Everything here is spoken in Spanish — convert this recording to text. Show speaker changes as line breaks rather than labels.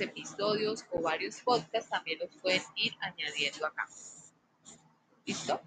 episodios o varios podcasts, también los pueden ir añadiendo acá. ¿Listo?